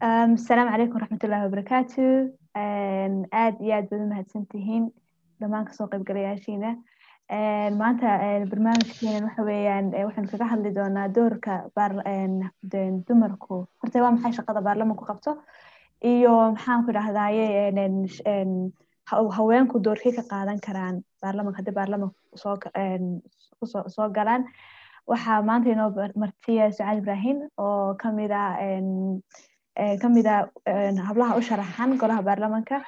asalaamu calaykum waraxmatullahi wabarakaatu aad iyo aad baad u mahadsantihiin dhammaan ka soo qaybgalayaashiina maanta barnaamijkeena waxa weeyaan waxaynu kaga hadli doonaa doorka dumarku horta waa maxay shaqada baarlamanku qabto iyo maxaan ku idhahdaye haweenku doorkay ka qaadan karaan baarlamanka haddii baarlamanku soo galaan waxaa maanta inoo martiya sucaad ibrahim oo ka mid ah ka mid a hablaha u sharaxan golaha baarlamanka.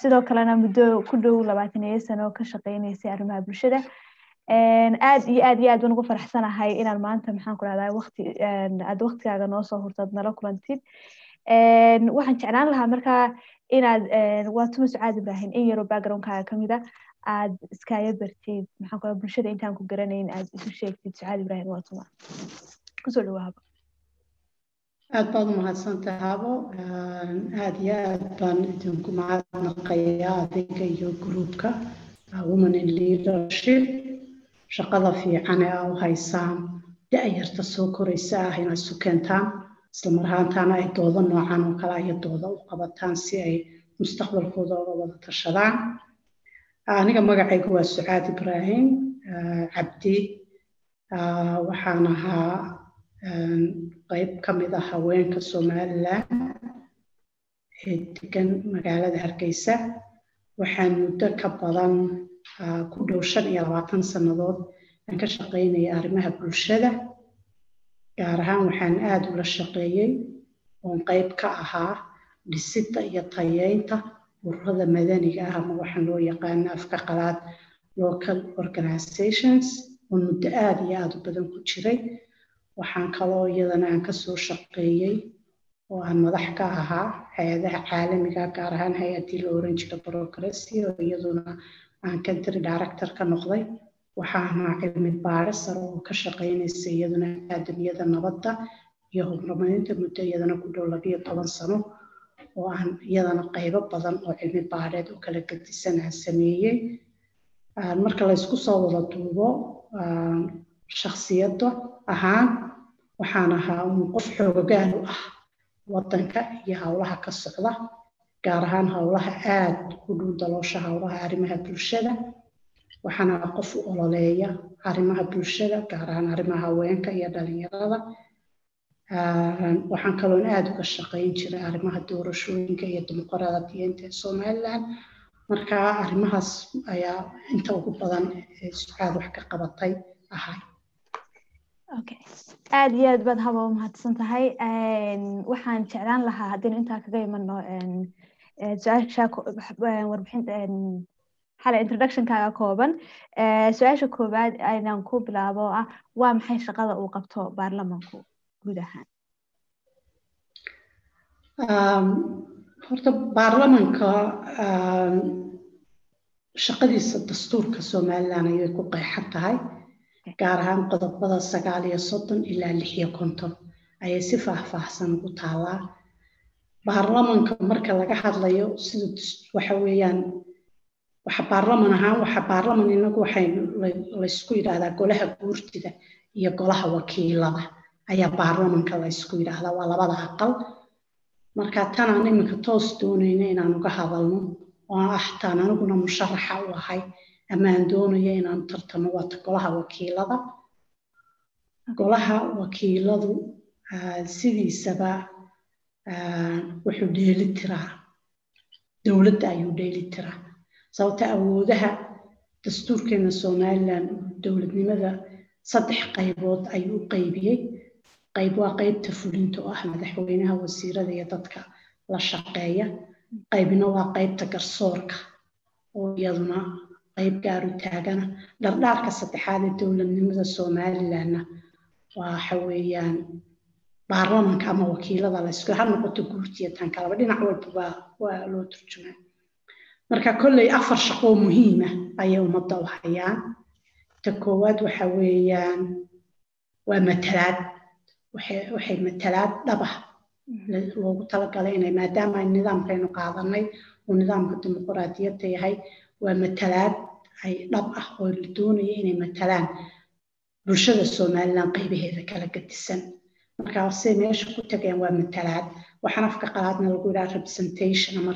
Sidoo kalena muddo ku dhow labaataniyo sano ka shaqeyneysay arrimaha bulshada. Aad iyo aad iyo aad baan ugu faraxsanahay inaan maanta maxaan ku rahdaa waqti aad waqtigaaga noo hurtad nala kulantid waxaan jeclaan lahaa markaa inaad waa tuma sucaad ibrahim in yaroo backgroundkaaga ka mid a aad iskaaga bartid. Maxaan ku bulshada intaan ku garanayn aad isu sheegtid. Sucaad ibrahim waa tuma. Kusoo dhawaaba aad baad u mahadsantahay habo aad iyo aad baan idinku mahadnaqayaa adiga iyo gruupka women in leadership. Shaqada fiican ee aa u haysaan da-yarta soo koraysa ah inay isu keentaan islamar ahaantaana ay doodo noocan oo kale iyo dooda u qabataan si ay mustaqbalkooda uga wada tashadaan. Aniga magacaygu waa sucaad ibraahim cabdi. Waxaan ahaa qayb ka mid ah haweenka somalilan ee degan magaalada hargeysa. Waxaan muddo ka badan ku dhow shan iyo labaatan sannadood aan ka shaqaynaya arrimaha bulshada. Gaar ahaan waxaan aada ula shaqeeyey oon qayb ka ahaa dhisidda iyo tayeynta ururada madaniga ah ama waxaan loo yaqaana afka qalaad local organizations. Oo muddo aada iyo aada u badan ku jiray waxaan kaloo iyadana aan ka soo shaqeeyey oo aan madax ka ahaa hay'adaha caalamiga gaar ahaan hay'addii la oran jira brocracy oo iyaduna aan country director ka noqday. Waxaa ahaa cilmi baare sare oo ka shaqeynaysa iyaduna aadamiyada nabadda iyo horumarinta muddo iyadana ku dhow labiyo toban sano oo aan iyadana qaybo badan oo cilmi baareed oo kala gedisan aan sameeyey marka laysku soo wada duubo shaksiyadda ahaan waxaan ahaa uun qof xoogogaal u ah waddanka iyo howlaha ka socda gaar ahaan howlaha aad u dhow daloosha howlaha arrimaha bulshada. Waxaan ahaa qof u ololeeya arrimaha bulshada gaar ahaan arrimaha haweenka iyo dhalinyarada. Waxaan kaloon aada uga shaqayn jiray arrimaha doorashooyinka iyo dimuqraadiyiinta ee somaliland. Marka arrimahaas ayaa inta ugu badan sucaad wax ka qabatay ahay aad iyo aad baad haba u mahadsan tahay waxaan jeclaan lahaa haddaynu intaa kaga imano xale introductionkaaga kooban. Su'aasha koowaad aynan ku bilaabo oo ah waa maxay shaqada uu qabto baarlamanku guud ahaan? Horta baarlamanka shaqadiisa dastuurka somaliland ayay ku qeexan tahay gaar ahaan qodobada sagaal iyo soddon ilaa lix iyo konton ayay si faahfaahsan ugu taallaa. Baarlamanka marka laga hadlayo sida waxa weeyaan waxa baarlaman ahaan waxa baarlaman inagu waxay laysku yidhaahdaa golaha guurtida iyo golaha wakiilada ayaa baarlamanka laysku yidhaahdaa. Waa labada aqal. Marka tanaan iminka toos doonayna inaan uga hadalno oo ah taan aniguna musharaxa u ahay ama aan doonayo inaan tartamo waata golaha wakiilada. Golaha wakiiladu sidiisaba wuxuu dheeli tiraa. Dowladda ayuu dheeli tiraa. Sababta awoodaha dastuurkeena somaliland dowladnimada saddex qaybood ayuu u qaybiyey. Qayb waa qaybta fulinta oo ah madaxweynaha wasiirada iyo dadka la shaqeeya. Qaybna waa qaybta garsoorka oo iyaduna qayb gaaru taagana. Dhardhaarka saddexaad ee dowladnimada somalilandna waxa weeyaan baarlamanka ama wakiilada laysku ha noqoto guurtiya tan kalaba dhinac walba waa loo turjumaa marka kolley afar shaqoo muhiima ayay ummadda u hayaan. Ta koowaad waxa weeyaan waa matalaad. Waxay matalaad dhabah loogu talagalay inay maadaama ay nidaamkaynu qaadanay uu nidaamka dimuqraadiyadda yahay waa matalaad ay dhab ah oo la doonaya inay matalaan bulshada somaliland qaybaheeda kala gadisan. Markaasay meesha ku tageen waa matalaad waxaan afka qalaadna lagu yidhaha representation ama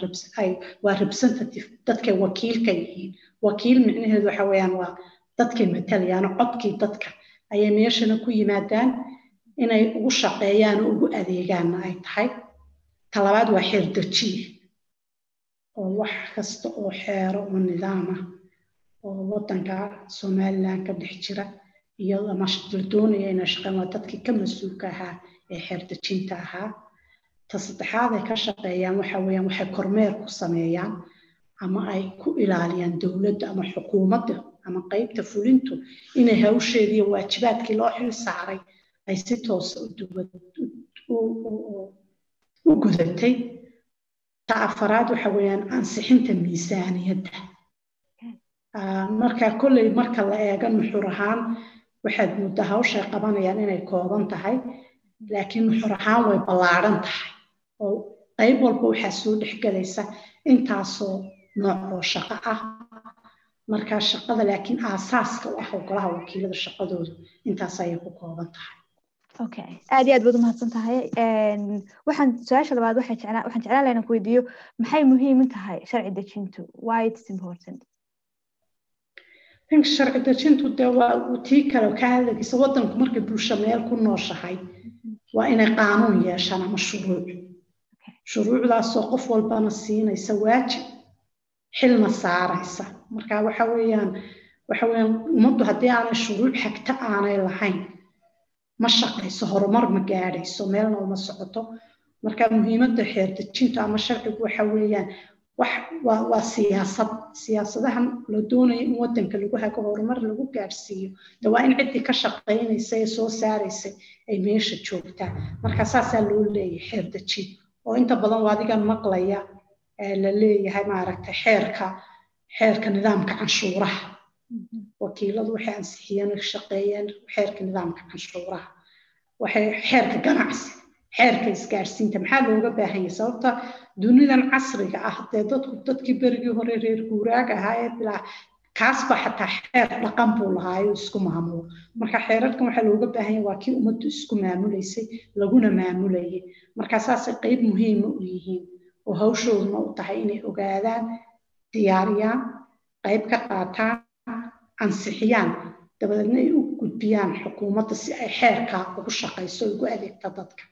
waa representative. Dadkay wakiilka yihiin. Wakiil micnaheedu waxa weeyaan waa dadkay matalayaan codkii dadka. Ayay meeshana ku yimaadaan inay ugu shaqeeyaan oo ugu adeegaanna ay tahay. Talabaad waa xeer dejiye oo wax kasta oo xeero oo nidaam ah oo wadanka somaliland ka dhex jira iyo la doonaya inay shaqeyn waa dadkii ka mas'uulka ahaa ee xeer dejinta ahaa. Ta saddexaad ay ka shaqeeyaan waxa weeyaan waxay kormeer ku sameeyaan ama ay ku ilaaliyaan dowladda ama xukuumadda ama qeybta fulintu inay hawsheediiyo waajibaadkii loo xil saaray ay si toosa u gudatay ta afaraad waxa weeyaan ansixinta miisaaniyadda. Marka kolley marka la eego nuxur ahaan waxaad muddo hawshay qabanayaan inay kooban tahay laakiin nuxur ahaan way ballaadhan tahay. Oo qayb walba waxaa soo dhexgelaysa intaasoo nooc oo shaqo ah. Marka shaqada laakiin aasaaska u ah golaha wakiilada shaqadoodu intaas ayay ku kooban tahay aad iyo aad baad umahadsan tahay. Waxaan su'aasha labaad waxaan jeclaan lahaa inaan ku weydiiyo maxay muhiim u tahay sharci dejintu? Why it's important? Ninka sharci dejintu dee waa tii kale ka hadlaysa wadanku markay bulsho meel ku nooshahay waa inay qaanuun yeeshaan ama shuruuc. Shuruucdaasoo qof walbana siinaysa waajib xilna saaraysa. Marka waxa weeyaan waxa weeyaan ummaddu haddii aanay shuruuc xagta aanay lahayn ma shaqayso horumar ma gaadhayso meelna uma socoto. Marka muhiimadda xeer dejintu ama sharcigu waxa weeyaan waa siyaasad. Siyaasadahan la doonayo in wadanka lagu hago horumar lagu gaadhsiiyo. De waa in ciddii ka shaqaynaysa ee soo saaraysay ay meesha joogtaa. Marka saasaa loo leeyahay xeer dejin oo inta badan waa adigan maqlaya la leeyahay maaragtay xeerka xeerka nidaamka canshuuraha wakiiladu waxay ansixiyeen oo shaqeeyeen xeerka nidaamka canshuuraha. Waxay xeerka ganacsi xeerka isgaarsiinta. Maxaa looga baahan yahay? Sababta dunidan casriga ah dee dadku dadkii berigii hore reer guuraaga ahaa bilaa kaasba xataa xeer dhaqan buu lahaayo isku maamulo. Marka xeerarkan waxaa looga baahan yahay waa kii ummaddu isku maamulaysay laguna maamulayay. Marka saasay qeyb muhiima u yihiin oo hawshooduna u tahay inay ogaadaan diyaariyaan qayb ka qaataan ansixiyaan dabadeedna ay u gudbiyaan xukuumadda si ay xeerkaa ugu shaqayso ugu adeegta dadka.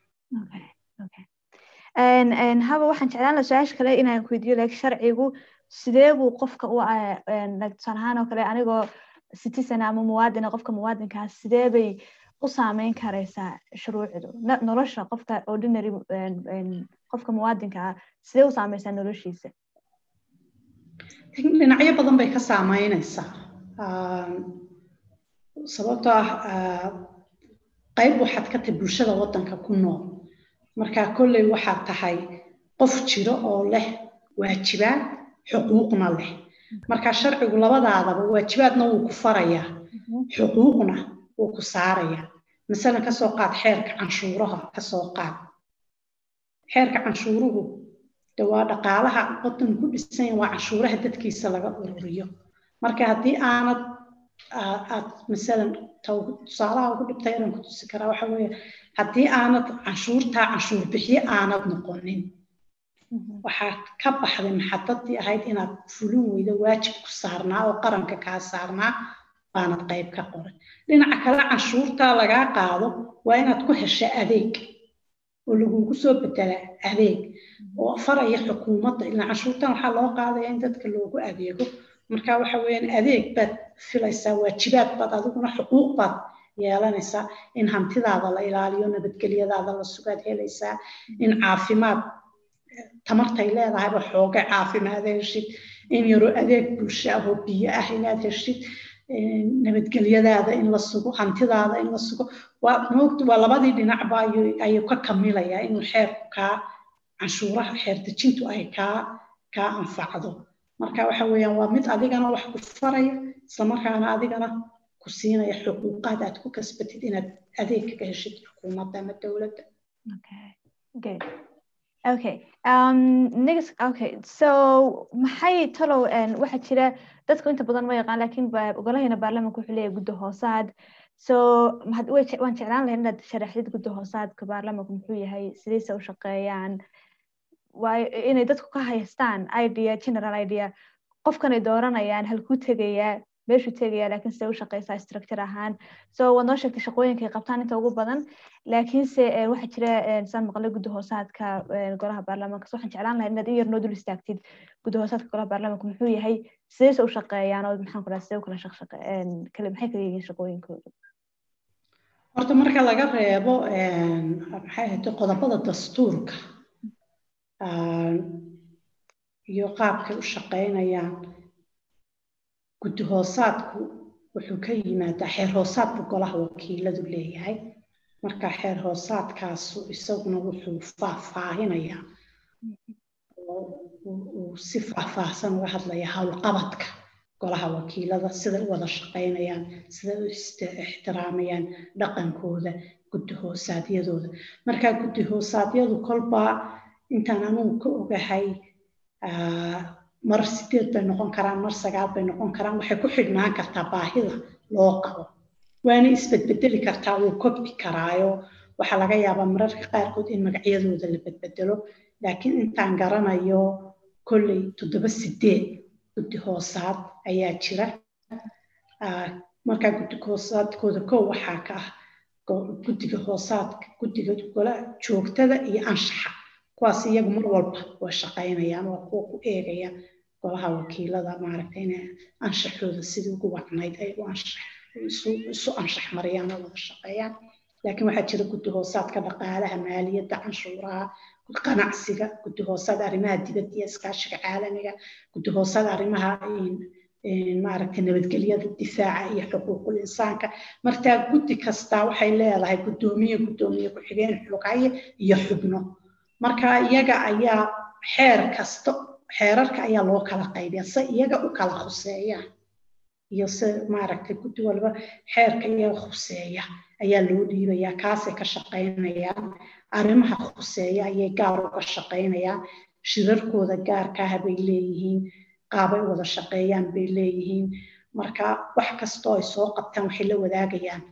Haba waxaan jeclaan laha su'aasha kale inaan ku weydiiyo like sharcigu. Sidee buu qofka u tusaale ahaan oo kale anigoo citizen ama muwaadina qofka muwaadinkaa sidee bay u saameyn karaysaa shuruucdu? Nolosha qofka ordinary qofka muwaadinka ah sidee u saameysaa noloshiisa? Dhinacyo badan bay ka saameynaysaa sababtoo ah qayb waxaad ka tahay bulshada waddanka ku nool. Marka kolley waxaad tahay qof jiro oo leh waajibaad xuquuqna leh. Marka sharcigu labadaadaba waajibaadna wuu ku farayaa xuquuqna wuu ku saarayaa. Masalan ka soo qaad xeerka canshuuraha ka soo qaad. Xeerka canshuuruhu de waa dhaqaalaha waddan ku dhisan waa canshuuraha dadkiisa laga ururiyo marka haddii aanad aad masalan tusaalaha ugu dhibta inaan ku tusi karaa waxa weeye haddii aanad canshuurtaa canshuur bixiye aanad noqonin waxaad ka baxday maxadadii ahayd inaad fulin weydo waajib ku saarnaa oo qaranka kaa saarnaa baanad qayb ka qoran dhinaca kale canshuurtaa lagaa qaado waa inaad ku hesha adeeg oo lagugu soo bedela adeeg oo faraya xukuumadda ilaa canshuurtan waxaa loo qaadaya in dadka loogu adeego marka waxa weeyaan adeeg baad filaysaa waajibaad baad adiguna xuquuq baad yeelanaysaa. In hantidaada la ilaaliyo nabadgelyadaada la sugaad helaysaa in caafimaad tamartay leedahayba xooga caafimaad heshid in yaroo adeeg bulsho ah oo biyo ah inaad heshid nabadgelyadaada in la sugo hantidaada in la sugo. Waa labadii dhinacba ayuu ka kamilayaa inuu xeerku kaa canshuuraha xeer dejintu ay kaa anfacdo marka waxa weeyaan waa mid adigana wax ku faraya islamarkaana adigana ku siinaya xuquuqaad aad ku kasbatid inaad adeeg kaga heshid xukuumadda ama dowladda. Um so maxay talow waxaa jira dadku inta badan ma yaqaan laakiin ogolahayna baarlamanka wuxuu leeyahay guddo hoosaad. So waan jeclaan lahayn inaad sharaxdid guddi hoosaadka baarlamanku muxuu yahay sidayse u shaqeeyaan inay dadku ka haystaan idea general idea qofkanay dooranayaan halkuu tegayaa meeshuu tegayaa laakiin sidee u shaqeysaa structure ahaan? So waad noo sheegtay shaqooyinkay qabtaan inta ugu badan. Laakiinse waxaa jira saan maqlay guddi hoosaadka golaha baarlamanka so waxaan jeclaan lahay inaad in yar noo istaagtid guddi golaha baarlamanka muxuu yahay sidayse u shaqeeyaan? Oo maxaan ku dhaha sidee u kala maxay kala yihiin shaqooyinkooda? Horta marka laga reebo maxay ahayd qodobada dastuurka iyo qaabkay u shaqeynayaan guddi hoosaadku wuxuu ka yimaadaa xeer hoosaadku golaha wakiiladu leeyahay. Marka xeer hoosaadkaasu isaguna wuxuu faahfaahinayaa uu si faahfaahsan uga hadlaya howlqabadka golaha wakiilada siday u wada shaqeynayaan siday u ixtiraamayaan dhaqankooda guddi hoosaadyadooda marka guddi hoosaadyadu kolbaa intaan anugu ka ogahay mar sideed bay noqon karaan mar sagaal bay noqon karaan waxay ku xidhnaan kartaa baahida loo qabo. Waana isbedbedeli kartaa wuu kobci karaayo. Waxaa laga yaabaa mararka qaarkood in magacyadooda la bedbedelo laakiin intaan garanayo kolley toddoba sideed guddi hoosaad ayaa jira. Markaa guddi hoosaadkooda kow waxaa ka ah guddiga hoosaadka guddiga gola joogtada iyo anshaxa kuwaas iyagu mar walba way shaqaynayaan waa kuwa ku eegaya golaha wakiilada maaragta inay anshaxooda sidii ugu wacnayd ay isu anshax mariyaan oo wada shaqeeyaan. Laakiin waxaa jira guddi hoosaadka dhaqaalaha maaliyadda canshuuraha ganacsiga guddi hoosaad arrimaha dibadda iyo iskaashiga caalamiga guddi hoosaad arrimaha maaragta nabadgelyada difaaca iyo xuquuqul insaanka. Markaa guddi kastaa waxay leedahay guddoomiye guddoomiye ku-xigeen xoghaye iyo xubno marka iyaga ayaa xeer kasta xeerarka ayaa loo kala qaybiya se iyaga u kala khuseeyaan iyo se maaragtay guddi walba xeerka iyaga khuseeya ayaa loo dhiibayaa kaasay ka shaqaynayaan arrimaha khuseeya ayay gaar uga shaqaynayaan shirarkooda gaarkaaha bay leeyihiin qaabay wada shaqeeyaan bay leeyihiin. Marka wax kastoo ay soo qabtaan waxay la wadaagayaan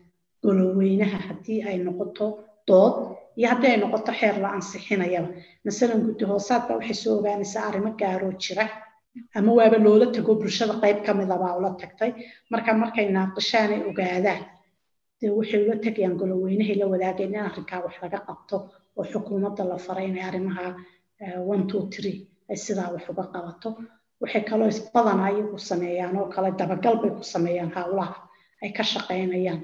goloweynaha haddii ay noqoto dood iyo haddii ay noqoto xeer la ansixinayaba masalan guddi hoosaad baa waxay soo ogaanaysaa arrimo gaaroo jira. Ama waaba loola tago bulshada qayb ka mida baa ula tagtay. Marka markay naaqishaan ay ogaadaan. Dee waxay ula tegayaan goloweynahay la wadaagayn in arrinkaa wax laga qabto oo xukuumadda la faray inay arrimaha one two three ay sidaa wax uga qabato. Waxay kaloo badanaa iyagu sameeyaan oo kale dabagal bay ku sameeyaan howlaha ay ka shaqaynayaan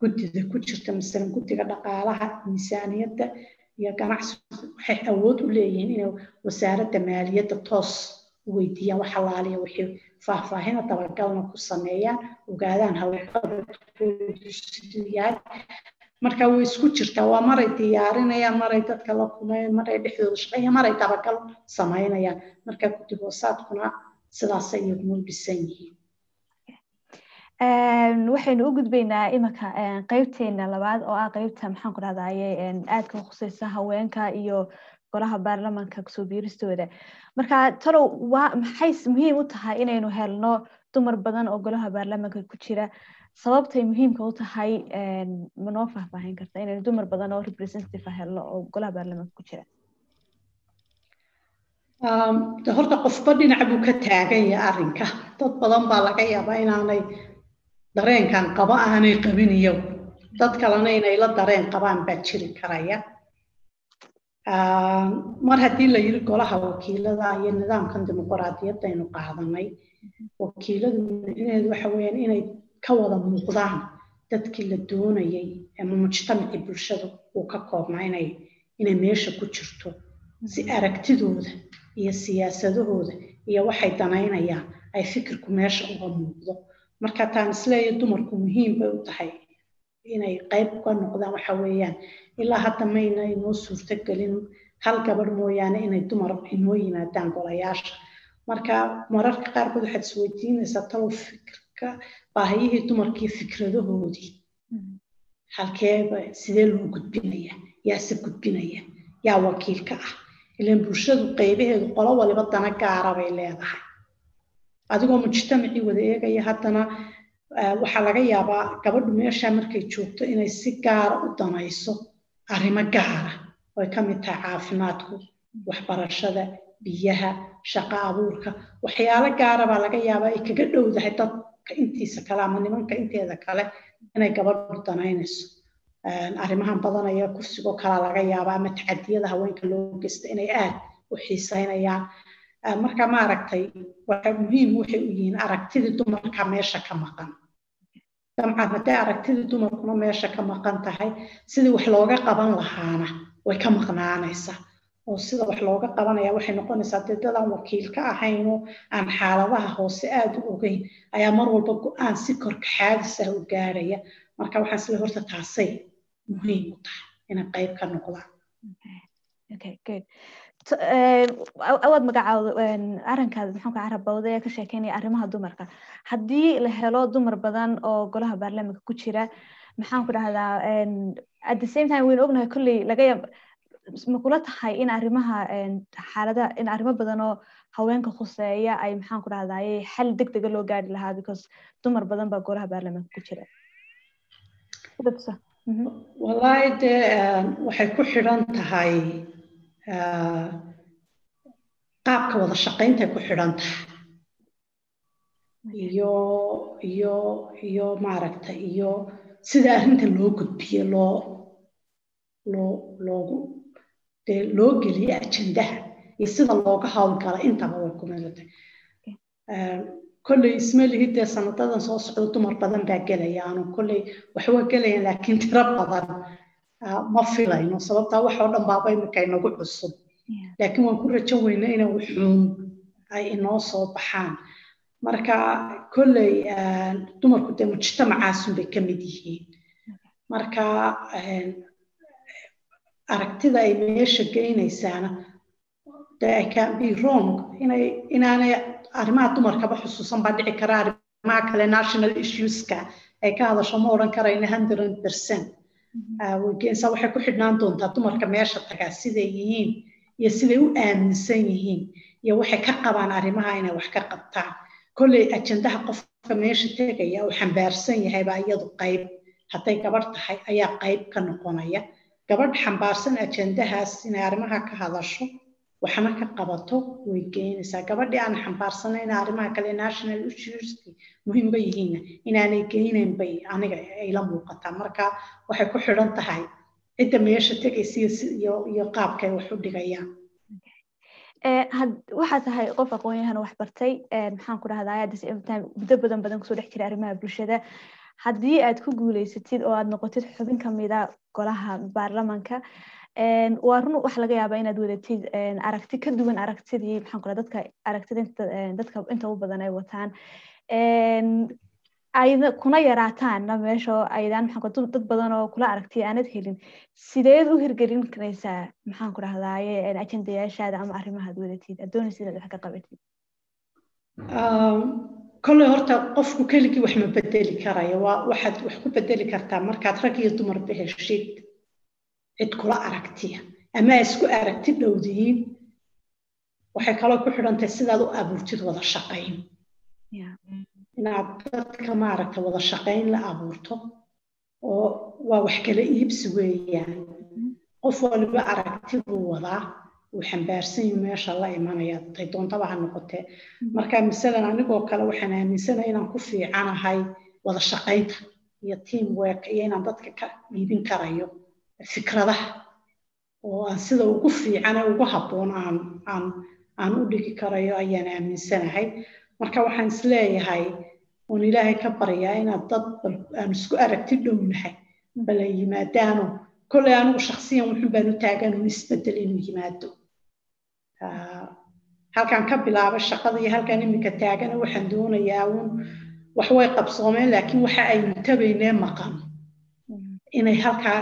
guddida ku jirta masalan guddiga dhaqaalaha miisaaniyadda iyo ganacsigu waxay awood u leeyihiin inay wasaaradda maaliyadda toos u weydiiyaan wax alaaliya wixii faahfaahina dabagalna ku sameeyaan ogaadaan howlqabadkoodu siduu yahay marka way isku jirtaa waa maray diyaarinayaan maray dadka la kumayaan maray dhexdooda shaqeeyaan maray dabagal samaynayaan marka guddi sidaasay iyaguna u yihiin waxaynu u gudbaynaa imanka qeybteena labaad oo ah qeybta maxaan ku dhahdaye aadka khuseysa haweenka iyo golaha baarlamanka ku soo biiristooda. Marka talow waa maxay muhiim u tahay inaynu helno dumar badan oo golaha baarlamanka ku jira? Sababtay muhiimka u tahay manoo faahfaahin karta inaynu dumar badan oo representative helno oo golaha baarlamanka ku jira? Horta qofba dhinac buu ka taagan yahay arrinka. Dad badan baa laga yaabaa inaanay dareenkan qabo aanay qabin iyagu dad kalena inay la dareen qabaan baa jiri karaya. Mar haddii la yiri golaha wakiilada iyo nidaamkan dimuqraadiyadda aynu qaadanay wakiiladu micnaheedu waxa weeyaan inay ka wada muuqdaan dadkii la doonayay ama mujtamacii bulshada uu ka koobnaa inay inay meesha ku jirto si aragtidooda iyo siyaasadahooda iyo waxay danaynayaan ay fikirku meesha uga muuqdo marka taan isleeya dumarku muhiim bay u tahay inay qayb uga noqdaan waxa weeyaan. Ilaa hadda mayna inoo suurtogelin hal gabadh mooyaane inay dumar inoo yimaadaan golayaasha. Marka mararka qaarkood waxaad isweydiinaysaa talow fikirka baahiyihii dumarkii fikradahoodii. Halkeeba sidee loo gudbinaya? Yaase gudbinaya? Yaa wakiilka ah? Ilan bulshadu qaybaheedu qolo waliba dana gaara bay leedahay adigoo mujtamacii wada eegaya? Haddana waxaa laga yaabaa gabadhu meesha markay joogto inay si gaara u danayso arrimo gaara oy ka mid tahay caafimaadku waxbarashada biyaha shaqo abuurka. Waxyaalo gaara baa laga yaabaa. Ay kaga dhowdahay dadka intiisa kale ama nimanka inteeda kale inay gabadhu danaynayso arrimahan badanaya kursigoo kalaa laga yaabaa ama tacadiyada haweenka loo geysta inay aad u xiisaynayaan marka maaragtay waxa muhiim waxay u yihiin aragtidii dumarka meesha ka maqan. Dabcan hadday aragtidii dumarkuna meesha ka maqan tahay sidii wax looga qaban lahaana way ka maqnaanaysaa oo sida wax looga qabanaya waxay noqonaysaa dee dadaan wakiil ka ahaynoo aan xaaladaha hoose aada u ogeyn ayaa mar walba go'aan si korkaxaadis ah u gaaraya. Marka waxaan isle horta taasay muhiim u tahay inay qayb ka noqdaan awaad magacaawda arrinkaas maxaanku carabowda ee ka sheekeynaya arrimaha dumarka. Haddii la helo dumar badan oo golaha baarlamaanka ku jira maxaan ku dhahdaa at the same time waynu ognahay kolley laga yaab ma kula tahay in arrimaha xaaladaha in arrimo badan oo haweenka khuseeya ay maxaan ku dhahdaye xal deg dega loo gaari lahaa because dumar badan baa golaha baarlamaanka ku jira. Wallaahi dee waxay ku xidhan tahay qaabka wada shaqayntay ku xidhan tahay iyo iyo iyo maaragta iyo sida arrinta loo gudbiye loo loo loogu dee loo geliye ajendaha iyo sida looga howlgala intaba way ku midatay kolley ismalihi dee sanadadan soo socdo dumar badan baa gelaya aanu kolley waxwa gelayaan laakiin tiro badan ma filayno sababtaa wax oo dhan baaba imika inagu cusub. Laakiin waan ku rajo weyna inay wuxuun ay inoo soo baxaan. Marka kolley dumarku dee mujtamacaasun bay ka mid yihiin. Marka aragtida ay meesha geynaysaana dee i can be wrong inay inaanay arrimaha dumarkaba xusuusan baa dhici kara arrimaha kale national issueska ay ka hadasho ma odhan karayna hundred percent waxay ku xidhnaan doontaa dumarka meesha tagaa siday yihiin iyo siday u aaminsan yihiin iyo waxay ka qabaan arrimaha inay wax ka qabtaan. Kolley ajendaha qofka meesha tegaya uu xambaarsan yahay baa iyadu qayb hadday gabadh tahay ayaa qayb ka noqonaya. Gabadh xambaarsan ajendahaas inay arrimaha ka hadasho waxna ka qabato way geynaysaa gabadhii aan xambaarsanayn arrimaha kale national issueski muhiimga yihiinna inaanay geynayn bay aniga ayla muuqataa. Marka waxay ku xidhan tahay cidda meesha tegaysa iyo qaabkay wax u dhigayaan. Waxaa tahay qof aqoon-yahan wax bartay. Maxaan ku dhahdaa muddo badan badan ku soo dhex jira arrimaha bulshada. Haddii aad ku guuleysatid oo aad noqotid xubin kamida golaha baarlamanka waa run waxa laga yaabaa inaad wadatid aragti ka duwan aragtidii maxaan dadka aragtida dadka inta u badan ay wataan. Ayna kuna yaraataanna meesha aydan maxaan dad badan oo kula aragtiya aanad helin. Sideed u hirgelin karaysaa maxaan dhahdaaye ajendayaashaada ama arrimahaad wadatid aad doonaysa wax ka qabatid kolley horta qofku keligii wax ma bedeli karayo waa waxaad wax ku bedeli kartaa markaad rag iyo dumarba heshid cid kula aragtiya ama isku aragti dhowdihiin waxay kaloo ku xidhantahay sidaad u abuurtid wada shaqayn. Inaad dadka maaragta wada shaqayn la abuurto oo waa wax kala iibsi weeyaan. Qof waliba aragti buu wadaa uu xambaarsan yahi meesha la imanaya. Tay doontaba ha noqotee marka masalan anigoo kale waxaan aaminsanaya inaan ku fiicanahay wada shaqaynta iyo team work iyo inaan dadka ka iibin karayo fikradaha oo aan sida ugu fiican ee ugu habboon aan u dhigi karayo ayaan aaminsanahay. Marka waxaan is leeyahay oon ilaahay ka baryaa inaad dad aan isku aragti dhownahay bala yimaadaano. Kolley anigu shaksiyan wuxun baan u taagan un isbeddel inuu yimaado. Halkan ka bilaaba shaqada iyo halkan iminka taagana waxaan doonayaa uun wax way qabsoomeen laakiin waxa aynu tabaynee maqan inay halkaa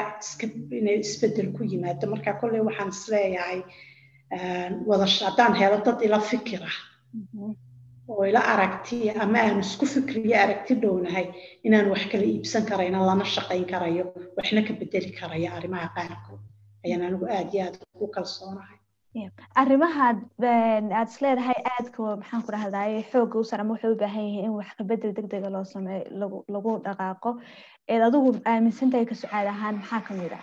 inay isbeddel ku yimaado. Marka kolley waxaan is leeyahay wada haddaan helo dad ila fikira oo ila aragti ama aan isku fikriyo aragti dhownahay inaan wax kala iibsan karayna lana shaqayn karayo waxna ka bedeli karayo arrimaha qaarkood. Ayaan anigu aad iyo aad ugu kalsoonahay arrimahaad aad isleedahay aadka maxaan ku dhahdaye xoogga u saran waxay u baahan yihiin in wax kabedel deg dega loo sameeyo lagu dhaqaaqo. Eed adigu aaminsantahay ka sucaad ahaan maxaa ka mid ah?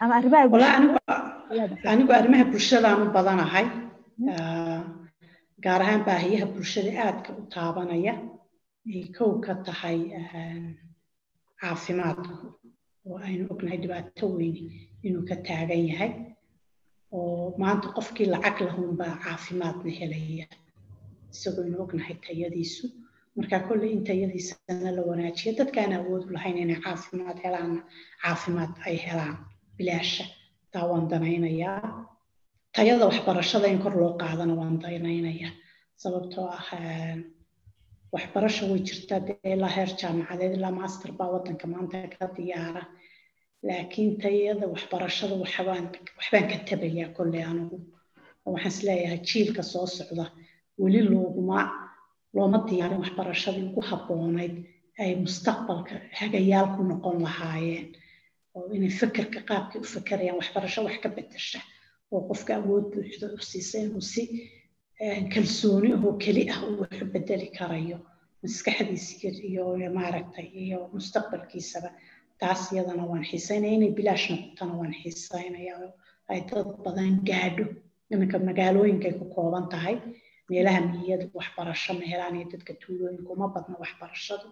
Ama arrimaha anigu arrimaha bulshadaan u badanahay. Gaar ahaan baahiyaha bulshada aadka u taabanaya ay kow ka tahay caafimaadku oo aynu ognahay dhibaato weyne inuu ka taagan yahay oo maanta qofkii lacag lahunbaa caafimaadna helaya isagoo aynu ognahay tayadiisu marka kolley in tayadiisana la wanaajiyo dadkaan awood lahayn inay caafimaad helaanna caafimaad ay helaan bilaasha taa waan danaynayaa tayada waxbarashada in kor loo qaadana waan danaynayaa sababtoo ah waxbarasho way jirtaa dee ilaa heer jaamacadeed ilaa master baa waddanka maanta ka diyaara laakiin tayada waxbarashada waxbaan ka tabayaa kolley anigu oo waxaan is leeyahay jiilka soo socda weli looguma looma diyaarin waxbarashadii ugu habboonayd ay mustaqbalka hagayaal ku noqon lahaayeen oo inay fekerka qaabkay u fekerayaan waxbarasho wax ka bedesha oo qofka awood buuxda u siisa inuu si kalsooni oo keli ah uu wax u bedeli karayo maskaxdiisa iyo maaragtay iyo mustaqbalkiisaba taas iyadana waan xiisaynaya inay bilaash noqotana waan xiisaynaya ay dad badan gaadho iminka magaalooyinkay ku kooban tahay meelaha miyiyada waxbarasho ma helaan iyo dadka tuulooyinka uma badna waxbarashadu.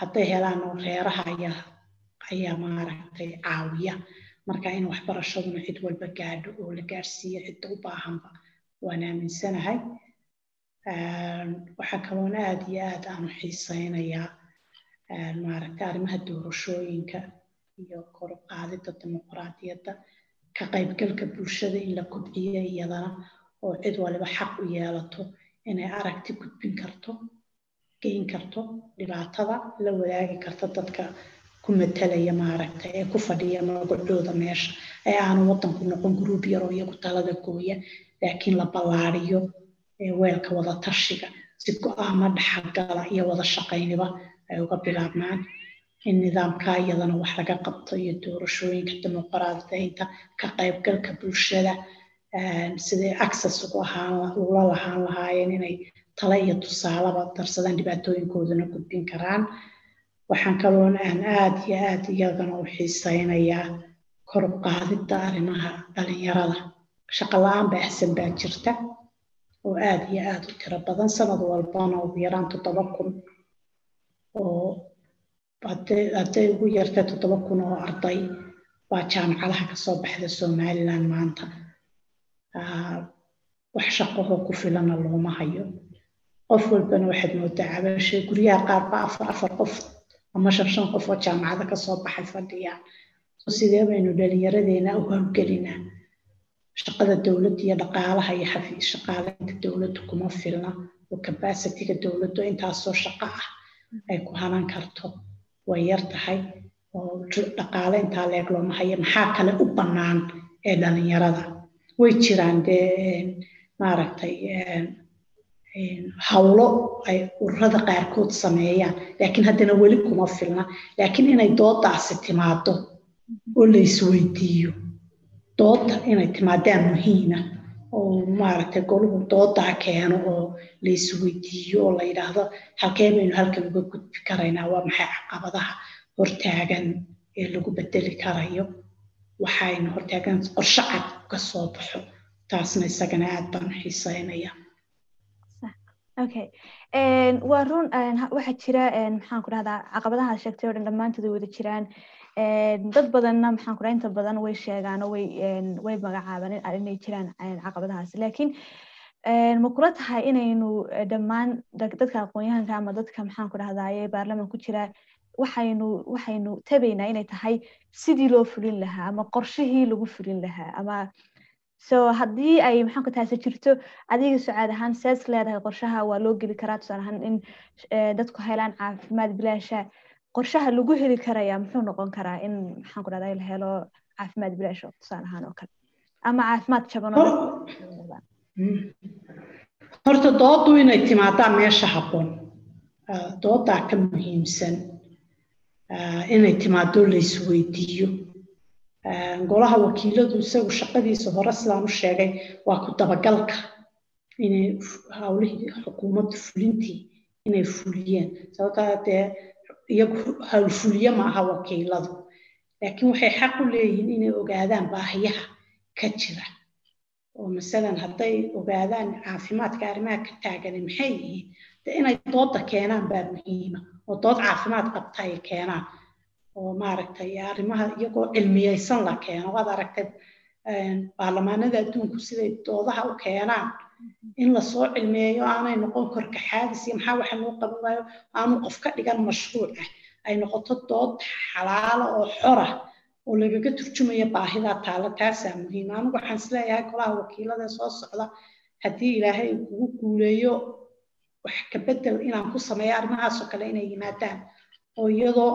Hadday helaan reeraha ayaa ayaa maaragtay caawiya. Marka in waxbarashaduna cid walba gaadho oo la gaarsiiyo cidda u baahanba waan aaminsanahay. Waxaa kaloon aad iyo aad aanu xiisaynayaa maaragtay arrimaha doorashooyinka iyo kor u dimuqraadiyadda ka qaybgalka bulshada in la kobciyo iyadana oo cid waliba xaq u yeelato inay aragti gudbin karto geyn karto dhibaatada la wadaagi karto dadka ku matalaya maaragtay ee ku fadhiya magacooda meesha. Ee aanu waddanku noqon gruub yar oo iyagu talada gooya laakiin la ballaariyo weelka wada tashiga si go'aamo dhaxalgala iyo wada shaqayniba ay uga bilaabmaan in nidaamka iyadana wax laga qabto iyo doorashooyinka dimuqraadiyeynta ka qaybgalka bulshada siday access ugu ahaan ula lahaan lahaayeen inay tala iyo tusaalaba darsadaan dhibaatooyinkoodana gudbin karaan. Waxaan kaloon aan aad iyo aad iyagana u xiisaynayaa kor u arrimaha dhalinyarada. Shaqo la'aan baahsan baa jirta oo aad iyo aad u tiro badan. Sanad walbana ugu yaraan toddoba kun oo ugu yartay toddoba kun oo arday baa jaamacadaha ka soo baxda somaliland maanta. Wax shaqahoo ku filana looma hayo. Qof walbana waxaad moodaa cabashe guryaha qaar ba afar afar qof ama shan qof oo jaamacada ka soo baxay fadhiyaan sidee baynu dhalinyaradeena u howlgelinaa shaqada dowladda iyo dhaqaalaha iyo xafiis shaqaaleynta dowladdu kuma filna. Oo capacitiga dowladdu intaasoo shaqo ah ay ku hanan karto way yar tahay oo dhaqaale intaa leeg looma hayo maxaa kale u bannaan ee dhalinyarada way jiraan dee maaragtay hawlo ay ururada qaarkood sameeyaan. Laakiin haddana weli kuma filna. Laakiin inay doodaasi timaado oo la isweydiiyo dooda inay timaadaan muhiima oo maaragtay goluhu doodaa keeno oo la isweydiiyo oo la yidhaahdo halkee baynu halkan uga gudbi karaynaa waa maxay caqabadaha hortaagan ee lagu bedeli karayo waxaynu hortaagan qorshe cad ka soo baxo taasna isagana aad baan xiiseynaya okay waa run waxaa jira maxaan ku dhahdaa caqabadaha sheegtay oo dhan dhammaantood way wada jiraan dad badanna maxaan ku dhaha inta badan way sheegaan oo way magacaabaan inay jiraan caqabadahaas. Laakiin ma kula tahay inaynu dhammaan dadka aqoon-yahanka ama dadka maxaan ku dhahdaye baarlaman ku jira waxaynu waxaynu tabaynaa inay tahay sidii loo fulin lahaa ama qorshihii lagu fulin lahaa ama so haddii ay maxaan ku taasi jirto adiga sucaad ahaan sees leedahay qorshaha waa loo geli karaa. Tusaale ahaan in dadku helaan caafimaad bilaasha qorshaha lagu heli karaya muxuu noqon karaa in maxaan ku dhahdaa la helo caafimaad bilaash oo tusaale ahaan oo kale. Ama caafimaad jaban horta doodu inay timaadaa meesha habboon. Doodaa ka muhiimsan inay timaado la isweydiiyo golaha wakiiladu isagu shaqadiisa hore sidaan u sheegay waa ku dabagalka inay hawlihii xukuumadda fulintii inay fuliyeen. Sababtaa dee iyagu hawlfuliye ma aha wakiiladu. Laakiin waxay xaq u leeyihiin inay ogaadaan baahiyaha ka jira. Oo masalan hadday ogaadaan caafimaadka arrimaha ka taagani maxay yihiin? De inay dooda keenaan baa muhiima. Oo dood caafimaad qabta ay keenaan. Oo maaragtay arrimaha iyagoo cilmiyeysan la keeno. Waad aragtay baarlamaanada adduunku siday doodaha u keenaan in la soo cilmeeyo aanay noqon korka xaadis iyo maxaa waxa loo qaban waayo aanu qof ka dhigan mashruuc ah. Ay noqoto dood xalaalo oo xora oo lagaga turjumaya baahida taalo taasaa muhiim. Anigu waxaan is leeyahay golaha wakiilada soo socda haddii ilaahay kugu guuleeyo wax ka bedel inaan ku sameeyo arrimahaasoo kale inay yimaadaan oo iyadoo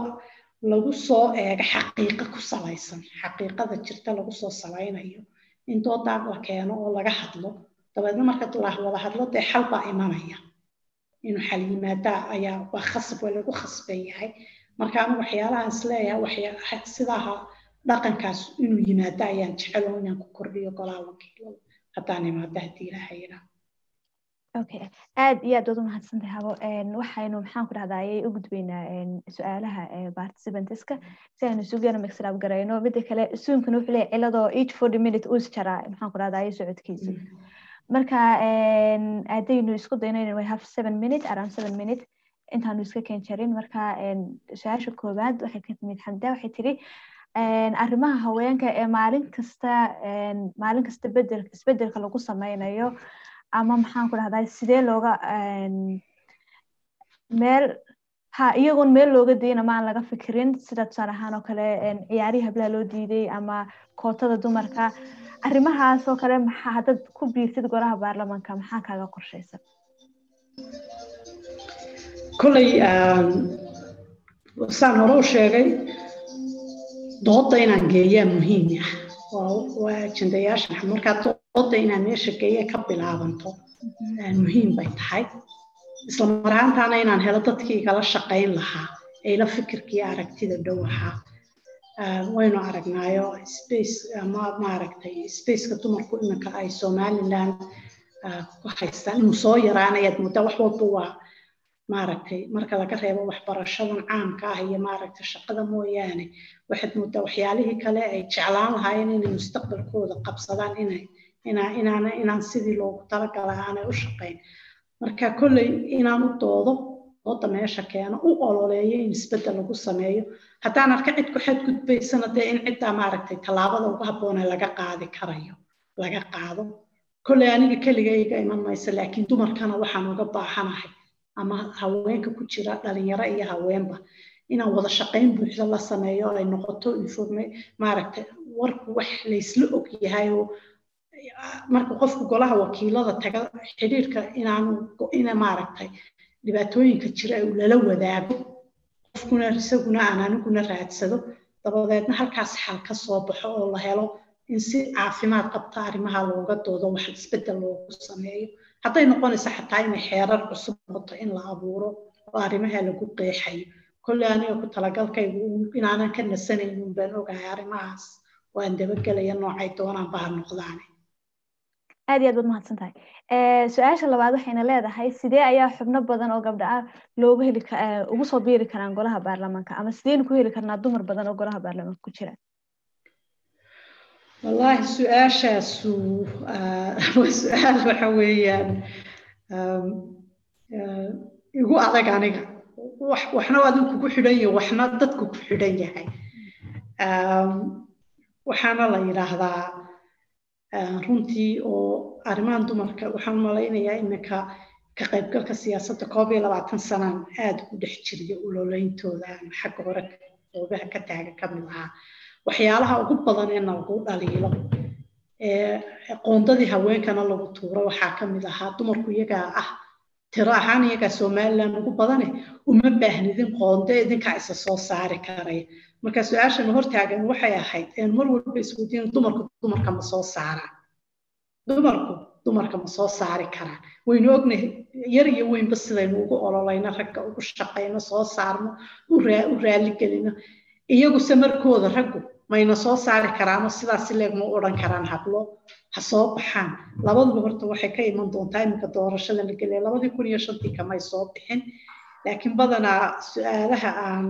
lagu soo eego xaqiiqo ku salaysan xaqiiqada jirta lagu soo salaynayo. In doodaa la keeno oo laga hadlo dabeedna marka la wada hadlo dee xal baa imanaya. Inuu xal yimaadaa ayaa waa khasab waa lagu khasban yahay. Marka anigu waxyaalahaan is leeyahay waxyaa dhaqankaas inuu yimaado ayaan jecelo inaan ku kordhiyo golaha wakiilada. Haddaan imaado haddii yidhaa okay aad iyo aad waad umahadsantahay habo waxaynu maxaan ku dhahdaa ayay u gudbaynaa su'aalaha participantska si aynu isugeena mixrab garayno mida kale suunkana wuxuu leeyahay ciladoo each forty minute uu isjaraa maxaan ku dhahdaa ayay socodkiisa marka haddaynu isku dayno we have seven minute around seven minute intaanu iska keen jarin marka su'aasha koowaad waxay ka timid xamda waxay tiri arrimaha haweenka ee maalin kasta maalin kasta bedel isbeddelka lagu sameynayo ama maxaan ku dhahdaa sidee looga meel ha iyagoon meel looga dayin ama aan laga fikirin sida tusaale ahaan oo kale ciyaarihii hablaha loo diiday ama kootada dumarka arrimahaas oo kale maxaa haddaad ku biirtid golaha baarlamaanka maxaa kaaga qorshaysan kolley saan hore u sheegay dooda inaan geeyaa muhiim ah. Waa ajendayaashan markaa dooda inaan meesha geeya ka bilaabanto muhiim bay tahay. Isla mar ahaantaana inaan helo dadkii igala shaqayn lahaa ayla fikirkii aragtida dhow waynu aragnaayo space ama maaragtay spaceka dumarku iminka ay somaliland ku haystaan inuu soo yaraanayaad muddaa wax walba waa maaragtay marka laga reebo waxbarashadan caamka ah iyo maaragtay shaqada mooyaane waxaad moodaa waxyaalihii kale ay jeclaan lahaayeen inay mustaqbalkooda qabsadaan inay inaan sidii loogu talagalay aanay u shaqayn marka kolley inaan u doodo dooda meesha keeno u ololeeyo in isbeddel lagu sameeyo. Haddaan arka cid ku xadgudbaysana dee in ciddaa maaragtay tallaabada ugu habboona laga qaadi karayo laga qaado. Kolley aniga keligayga iman maysa laakiin dumarkana waxaan uga baahanahay ama haweenka ku jira dhalinyaro iyo haweenba inaan wada shaqayn buuxda la sameeyo ay noqoto informe maaragtay warku wax laysla og yahay oo marka qofku golaha wakiilada taga xidhiirka inaanu ina maaragtay dhibaatooyinka jira uu lala wadaago qofkuna isaguna aan aniguna raadsado dabadeedna halkaas xal ka soo baxo oo la helo in si caafimaad qabta arrimaha looga doodo wax isbeddel loogu sameeyo. Hadday noqonayso xataa inay xeerar cusub noqoto in la abuuro oo arrimaha lagu qeexayo kolley aniga ku talagalkaygu inaanan ka nasanaynin baan ogahay arrimahaas. Waan dabagelaya noocay doonaan baha noqdaane aad iyo aad baad mahadsan tahay su'aasha labaad waxayna leedahay sidee ayaa xubno badan oo gabdha ah loogu heli ugu soo biiri karaan golaha baarlamaanka ama sideynu ku heli karnaa dumar badan oo golaha baarlamaanka ku jira? Wallaahi su'aashaasu waa su'aal waxa weeyaan igu adag aniga. Waxna adigu kugu xidhan yahay waxna dadku ku xidhan yahay. Waxaana la yidhaahdaa runtii oo arrimahan dumarka waxaan malaynayaa iminka ka qaybgalka siyaasadda koob iyo labaatan sanaan aada u dhex jiriyo uloleyntooda xagga hore goobaha ka taaga ka mid ahaa. Waxyaalaha ugu badan ee lagu dhaliilo qoondadii haweenkana lagu tuuro waxaa ka mid ahaa dumarku iyagaa ah tiro ahaan iyagaa somaliland ugu badane uma baahnidin qoonda idinkaa isa soo saari karaya marka su'aashana hortaagan waxay ahayd mar walba isweydiin dumarku dumarka ma soo saaraan dumarku dumarka ma soo saari karaan waynu ognahay yar iyo weynba sidaynu ugu ololayno ragga ugu shaqayno soo saarno u raaligelino iyaguse markooda raggu mayna soo saari karaanoo sidaas leeg ma odhan karaan hablo ha soo baxaan. Labaduba horta waxay ka iman doontaa iminka doorashada la gelaya labadii kun iyo shantii kamay soo bixin. Laakiin badanaa su'aalaha aan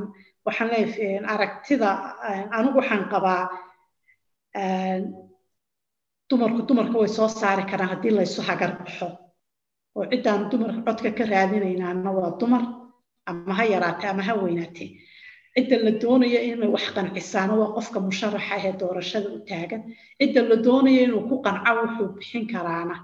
waxaan leeyahay aragtida anigu waxaan qabaa dumarku dumarka way soo saari karaan haddii laysu hagar baxo. Oo ciddaan dumarka codka ka raadinaynaana waa dumar ama ha yaraatee ama ha weynaatee cidda la doonayo inay wax qancisaana waa qofka musharaxa ahee doorashada u taagan cidda la doonayo inuu ku qanco wuxuu bixin karaana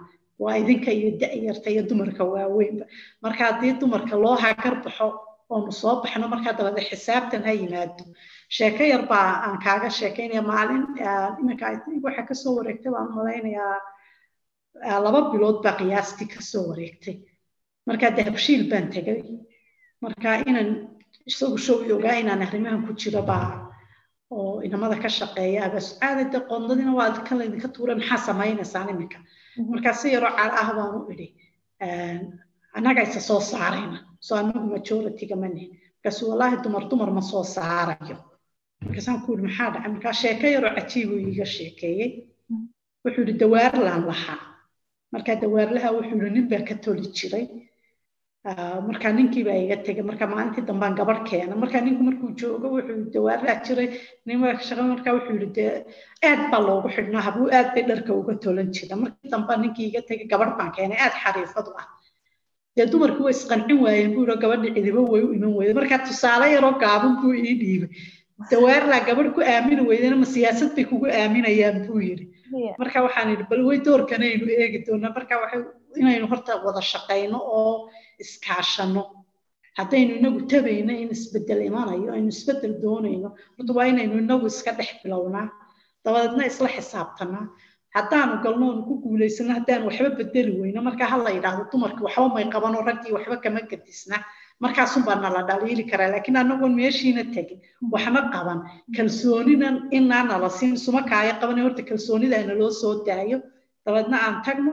waa idinka iyo da'yarta iyo dumarka waaweynba marka haddii dumarka loo hagar baxo oonu soo baxno markaa dabade xisaabtan ha yimaado sheeko yar baa aan kaaga sheekaynaya maalin waxa ka soo wareegtay baan malaynayaa laba bilood baa qiyaastii ka soo wareegtay markaa dahabshiil baan tegay marka inaan isagu showi ogaa inaan arrimahan ku jiro baa. Oo inamada ka shaqeeya abasucaadada qondadina waa kan laydinka tuura maxaa samaynaysaan iminka? Markaa si yaroo cal ah baan u idhi annaga isa soo saarayna soo anagu majority-ga ma nihin markaasu wallaahi dumar dumar ma soo saarayo. Markaasaan ku yidhi maxaa dhacay? Markaa sheeko yaroo cajiibu iiga sheekeeyey. Wuxuu yidhi dawaarlaan lahaa. Markaa dawaarlaha wuxuu yidhi nin baa ka toli jiray markaa ninkii baa iga tegay markaa maalintii dambaan gabadh keena markaa ninku markuu joogo wuxuu dawaarlaha jiray shaqay markaa wuxuu yidhi dee aad baa loogu xidhnaa habuu aad bay dharka uga tolan jira markii dambaa ninkii iga tegay gabadh baan keenay aad xariifadu ah. Dee dumarkii way isqancin waayeen buu yidhi gabadha cidiba way u iman weyday markaa tusaale yaroo gaaban buu ii dhiibay. Dawaarlaa gabadh ku aamini weydana ma siyaasad bay kugu aaminayaan buu yidhi. Marka waxaan yidhi bal way doorkanaynu eegi doonaa. Marka waxay inaynu horta wada shaqayno oo iskaashano. Haddaynu inagu tabayno in isbeddel imanayo aynu isbeddel doonayno horta waa inaynu inagu iska dhex bilownaa dabadeedna isla xisaabtanaa haddaanu galno oonu ku guulaysano haddaanu waxba bedeli weyno marka ha la yidhaahdo dumarkii waxba may qabanoo raggii waxba kama gadisna. Markaasun nala dhaliili karaa laakiin anagoon meeshiina tegin waxna qaban. Kalsoonina inaa nala siin suma kaaya qaban horta kalsoonida naloo soo daayo dabeedna aan tagno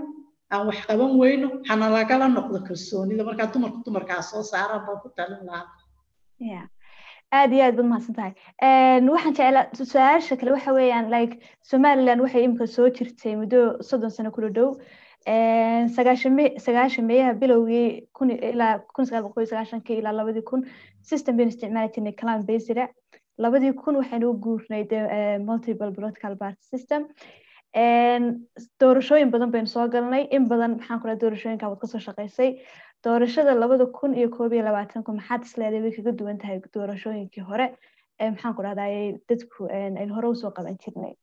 aan wax qaban weyno hana lagala noqdo kalsoonida markaa dumarku dumarkaa soo saaraan baan ku talin lahaa. Aad iyo aad baad mahadsan tahay. Waxaan jeclaa su'aasha kale waxa weeyaan like somaliland waxay imika soo jirtay muddo soddon sano kula dhow. Sagaashan meeyaha bilowgii ilaa kun sagaal boqol sagaashankii ilaa labadii kun system baynu isticmaali jirnay clan basira labadii kun waxaynu u guurnay multiple political party system doorashooyin badan baynu soo galnay. In badan maxaan kula doorashooyinka waad ka soo shaqaysay doorashada labada kun iyo koob iyo labaatanku maxaad isleedahay way kaga duwan tahay doorashooyinkii hore. Maxaan ku dhahdaa dadku aynu hore u soo qaban jirnay.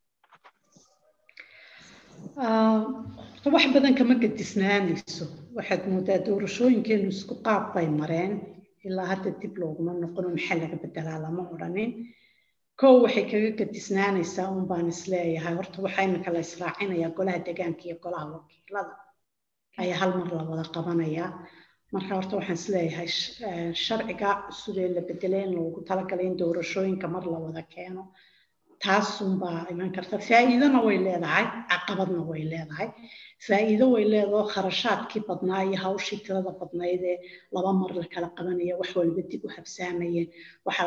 Wax badan kama gadisnaanayso. Waxaad moodaa doorashooyinkeenu isku qaab bay mareen. Ilaa hadda dib looguma noqono maxaa laga bedelaa lama odhanin kow waxay kaga gadisnaanaysaa un baan is leeyahay horta waxaa imika la israacinayaa golaha deegaanka iyo golaha wakiilada. Ayaa hal mar la wada qabanayaa marka horta waxaan is leeyahay sharciga cusub la bedelay in loogu talagalay in doorashooyinka mar la wada keeno. Taasunbaa iman karta. Faa'iidona way leedahay caqabadna way leedahay. Faa'iido way leedaho kharashaadkii badnaa iyo hawshii tirada badnayd ee laba mar la qabanaya wax walba dib u habsaamayeen waxaa